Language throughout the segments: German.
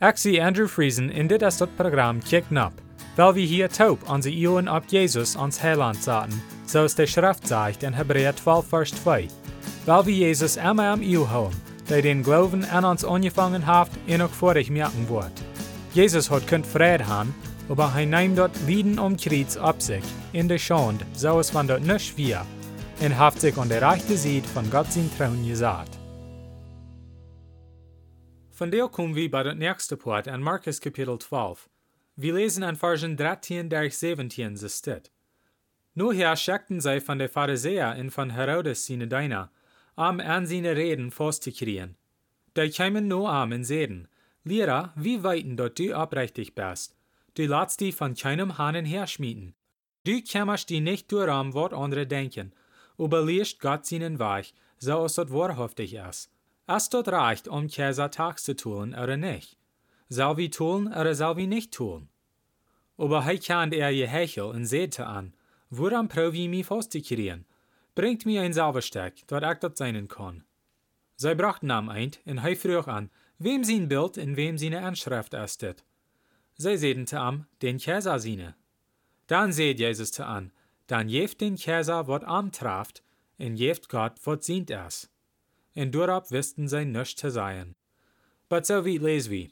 Zie Andrew Friesen in dit is dat programma Kick Nap, weil wir hier taub onze Ioen op Jesus ons Heiland zaten, zoals de Schrift zegt in Hebräer 12 vers 2. Weil wir Jesus immer am Iu houden, der den Glauben an uns angefangen hat en ook vorig merken wordt. Jesus hat kunt vrede haben, aber hij neemt dort Lieden um Kreuz ab sich, in der Schande, so es van dort nicht wir, und haft sich an der rechte Seite von Gott sein Trauen gesagt. Von der kommen wir bei der nächsten Part an Markus Kapitel 12. Wir lesen an Versen 13 durch 17 so steht. Nur her schickten sie von der Pharisäer und von Herodes seine Diener, um an seine Reden festzukriegen. Da kamen nur am und sehen, Lehrer, wie weiten dort du abrechtig bist. Du lässt die von keinem Hahnen herschmieden. Du kämmerst die nicht durch am, was andere denken, überliest Gott seinen Weg, so es dort wahrhaftig ist. Es dort reicht, um Käse tags zu tun oder nicht. Soll wir tun oder soll wir nicht tun? Aber he kann er je hechel und sehte an, woran probe ich mich festzukriegen? Bringt mir ein Salversteck, dort ich dort sein kann. Sie brachten am Eint und he frug an, wem sein Bild und wem seine Anschrift dit. Sie sehten te am, den Käse seine. Dann seht Jesus te an, dann jeft den Käse, wat am traft, und jeft Gott, wat sieht es. Und dorab wisten sie nichts zu sein. Aber so wie lesen wir.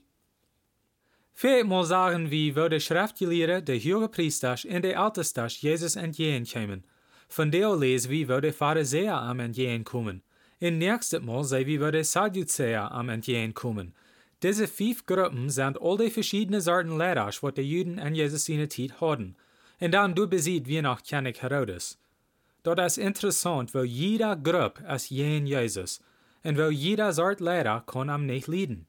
Viermal sagen wir, wo die Schriftgelehrten, der hohe Priester und der Älteste Jesus entgegenkommen. Von der lesen wir, wo die Pharisäer am entgegenkommen. In nächstes Mal sehen wir, wo die Sadduzäer am entgegenkommen. Diese fünf Gruppen sind all die verschiedenen Sorten Lehrer, was die Juden an Jesus seine Zeit hatten. Und dann du besiegt wie nach König Herodes. Dort ist interessant, weil jeder Gruppe ist jen Jesus. Und weil jeder Sort Lehrer kann am nicht leiden.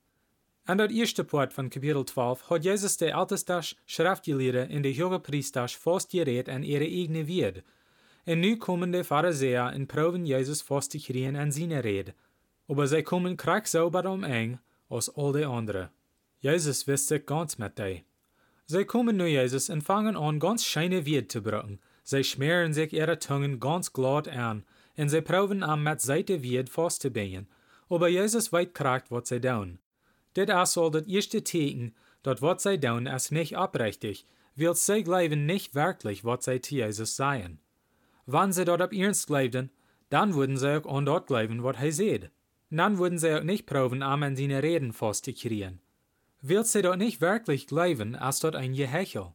An der erste Part von Kapitel 12 hat Jesus der älteste Schriftgelehrte in der hohe Priester fast gerät an ihre eigene Wird. Und nu kommen die Pharisäer und proben Jesus fast zu kriegen an seine Rede. Aber sie kommen kriegssauber um eng als all die anderen. Jesus wisst sich ganz mit dir. Sie kommen nu Jesus und fangen an ganz scheine Wird zu brücken. Sie schmieren sich ihre Zungen ganz glatt an und sie proben am mit Seite Wird festzubinden. Aber Jesus weit kriegt, was sie tun. Dit is al dat eerste teken dat wat zij doen is nicht oprechtig, wil zij glauben nicht wirklich, wat zij zu Jesus seien. Wann sie dort ab ernst glaubten, dann würden sie auch an dort glauben, wat hij seht. Dann würden sie auch nicht proben, am an seine Reden festzukriegen. Will sie dort nicht wirklich glauben, als dort ein Gehechel.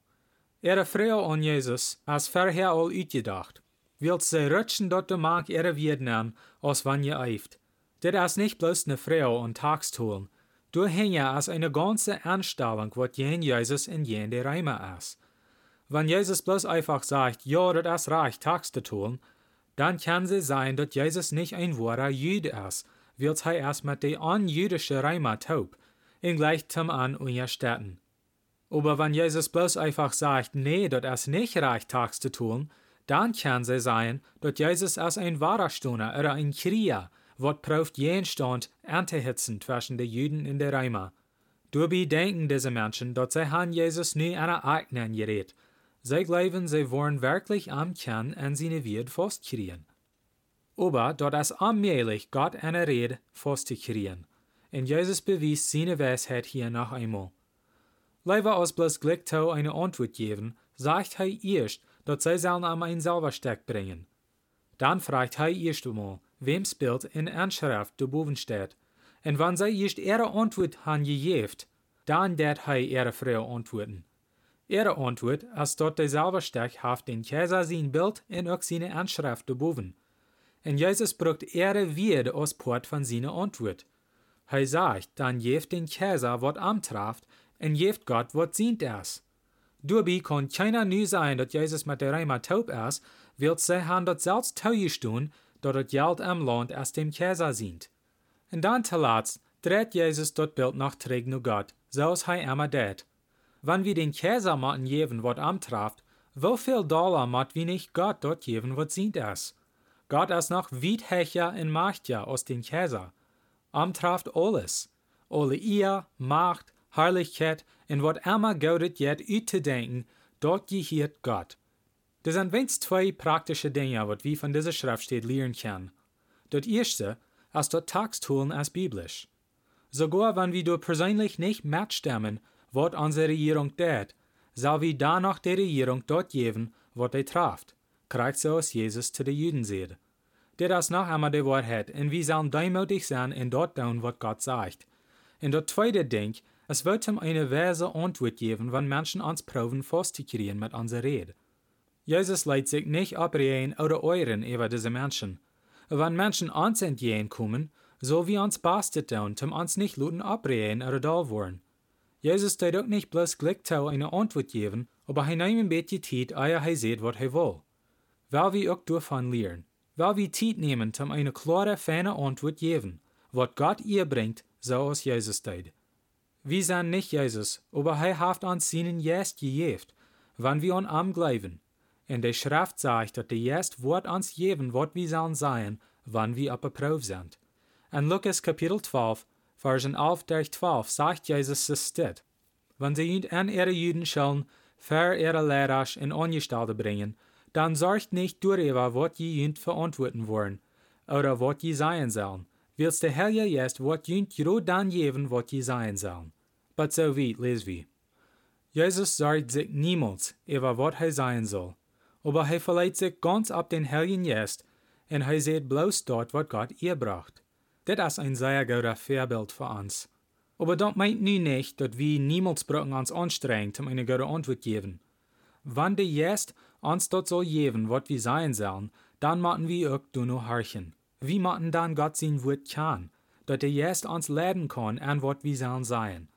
Ihre Frau an Jesus, als vorher all uitgedacht. Will sie rutschen dort de Mark ihre an, als wann je eift. Dit is nicht bloß ne Frau und Tagstolen, Du hänge als eine ganze Anstellung, wat jen Jesus in jen der Reimer ist. Wenn Jesus bloß einfach sagt, ja, das ist reich, tags zu tun, dann kann sie sein, dass Jesus nicht ein wahrer Jude ist, weil er erst mit der anjüdischen Reimer taub, in gleichtem an unterstellen. Aber wenn Jesus bloß einfach sagt, nee, das ist nicht reich, tags zu tun, dann kann sie sein, dass Jesus als ein wahrer Stunner oder ein Krieger wat prüft jeden Stand anzuhitzen zwischen den Juden in der Reimer. Dabei denken diese Menschen, dass sie han Jesus nie einer eigenen gerät. Sie glauben, sie wollen wirklich am Kern an seine Wird festkriegen. Aber dort ist allmählich Gott eine Rede festzukriegen. Und Jesus bewies seine Weisheit hier noch einmal. Leider aus bloß Glickto eine Antwort geben, sagt er erst, dass sie sollen am ein Salversteck bringen. Dann fragt er erst einmal, wems Bild in Anschrift de boven steht. En wann zij just ihre Antwort han gegeven, dann dat hij ihre Frau antworten. Ihre Antwort, als dort derselbe Stech haft den Kaiser sein Bild en ook seine Anschrift de boven. En Jesus brucht ihre Wierde als Port von seiner Antwort. Hij sagt, dann jeft den Kaiser wat amtraft, en jeft Gott wat sient es. Dabei kann keiner nu sein, dat Jesus mit der Reimer taub ist, wird sie han dat selbst tauge dat het Geld am Land aus dem Käse sind. Und dann zuletzt dreht Jesus dort Bild nach Träg nu Gott, so es hei immer det. Wenn wir den Käse maten geben, wat am traft, wo viel Dollar mat wie nicht Gott dort geben, wat sind es? Gott ist noch weit hecher in Machtja aus dem Käse. Am traft alles. Alle ihr, Macht, Herrlichkeit, und wat immer gaudet jet ut zu denken, dort gehiert Gott. Das sind wenigstens zwei praktische Dinge, was wir von dieser Schrift steht lernen können. Das erste ist das Tagstun als biblisch. Sogar wenn wir du persönlich nicht mitstimmen, was unsere Regierung tät, soll wir danach der Regierung dort geben, was er traft. Kriegt so als Jesus zu den Juden seht. Dit is noch einmal die Wahrheit, und wir sollen demutig sein und dort tun, was Gott sagt. Und das zweite Ding, es wird ihm eine weise Antwort geben, wenn Menschen uns proben, festzukriegen mit unserer Rede. Jesus leitet sich nicht abreden oder euren über diese Menschen. Wenn Menschen uns entgegenkommen, so wie uns bastet tun, zum uns nicht luten abreden oder da wollen. Jesus tut auch nicht bloß Glück eine Antwort geben, aber er nimmt ein bisschen Zeit, ehe er sieht, was er will. Weil wir auch davon lernen. Weil wir Zeit nehmen, um eine klare, feine Antwort geben, was Gott ihr bringt, so als Jesus tut. Wir sind nicht Jesus, aber er hat uns seinen Jest gegeben, wenn wir an ihm glauben. Und die Schrift sagt, dass der Jest wird uns geben, was wir sollen sein, wann wir der Probe sind. In Lukas Kapitel 12, Versen 11 durch 12 sagt Jesus es dit. Wenn sie an ihre Juden sollen, für ihre Lehrer in Ongestelde bringen, dann sorgt nicht darüber, was je jünt verantworten wollen, oder was je sein sollen. Willst der Herr ja jetzt, was jünt genau dann geben, was je sein sollen. But so weit lesen wir. Jesus sorgt sich niemals über was er sein soll, aber er verleiht sich ganz ab den Herrn jetzt, und er sieht bloß dort, was Gott ihr braucht. Das ist ein sehr guter Vorbild für uns. Aber das meint nu nicht, dass wir niemals brauchen uns anstrengen, um eine gute Antwort zu geben. Wenn der jetzt uns dort soll geben, was wir sein sollen, dann machen wir auch du noch horchen. Wir machen dann Gott sein Wort kann, dass er jetzt uns leiden kann an was wir sollen sein.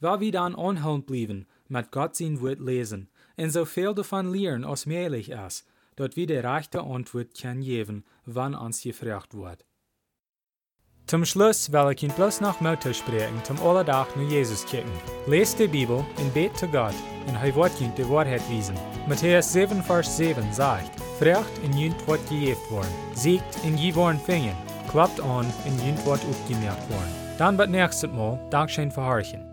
Wir dann anhalten bleiben, mit Gott sein Wort lesen, und so viel davon lernen, als möglich ist, dass wir die rechte Antwort können geben, wann uns gefragt wird. Zum Schluss will ich Ihnen bloß noch Motto sprechen, zum Allerdach nur Jesus kicken. Lest die Bibel und bet zu Gott, und er wird die Wahrheit wiesen. Matthäus 7, Vers 7 sagt, Frecht in jünt wird gejeft worden, siegt in je worden fingen, klappt an in jünt wird aufgemerkt worden. Dann wird nächstes Mal Dankeschön für Horchen.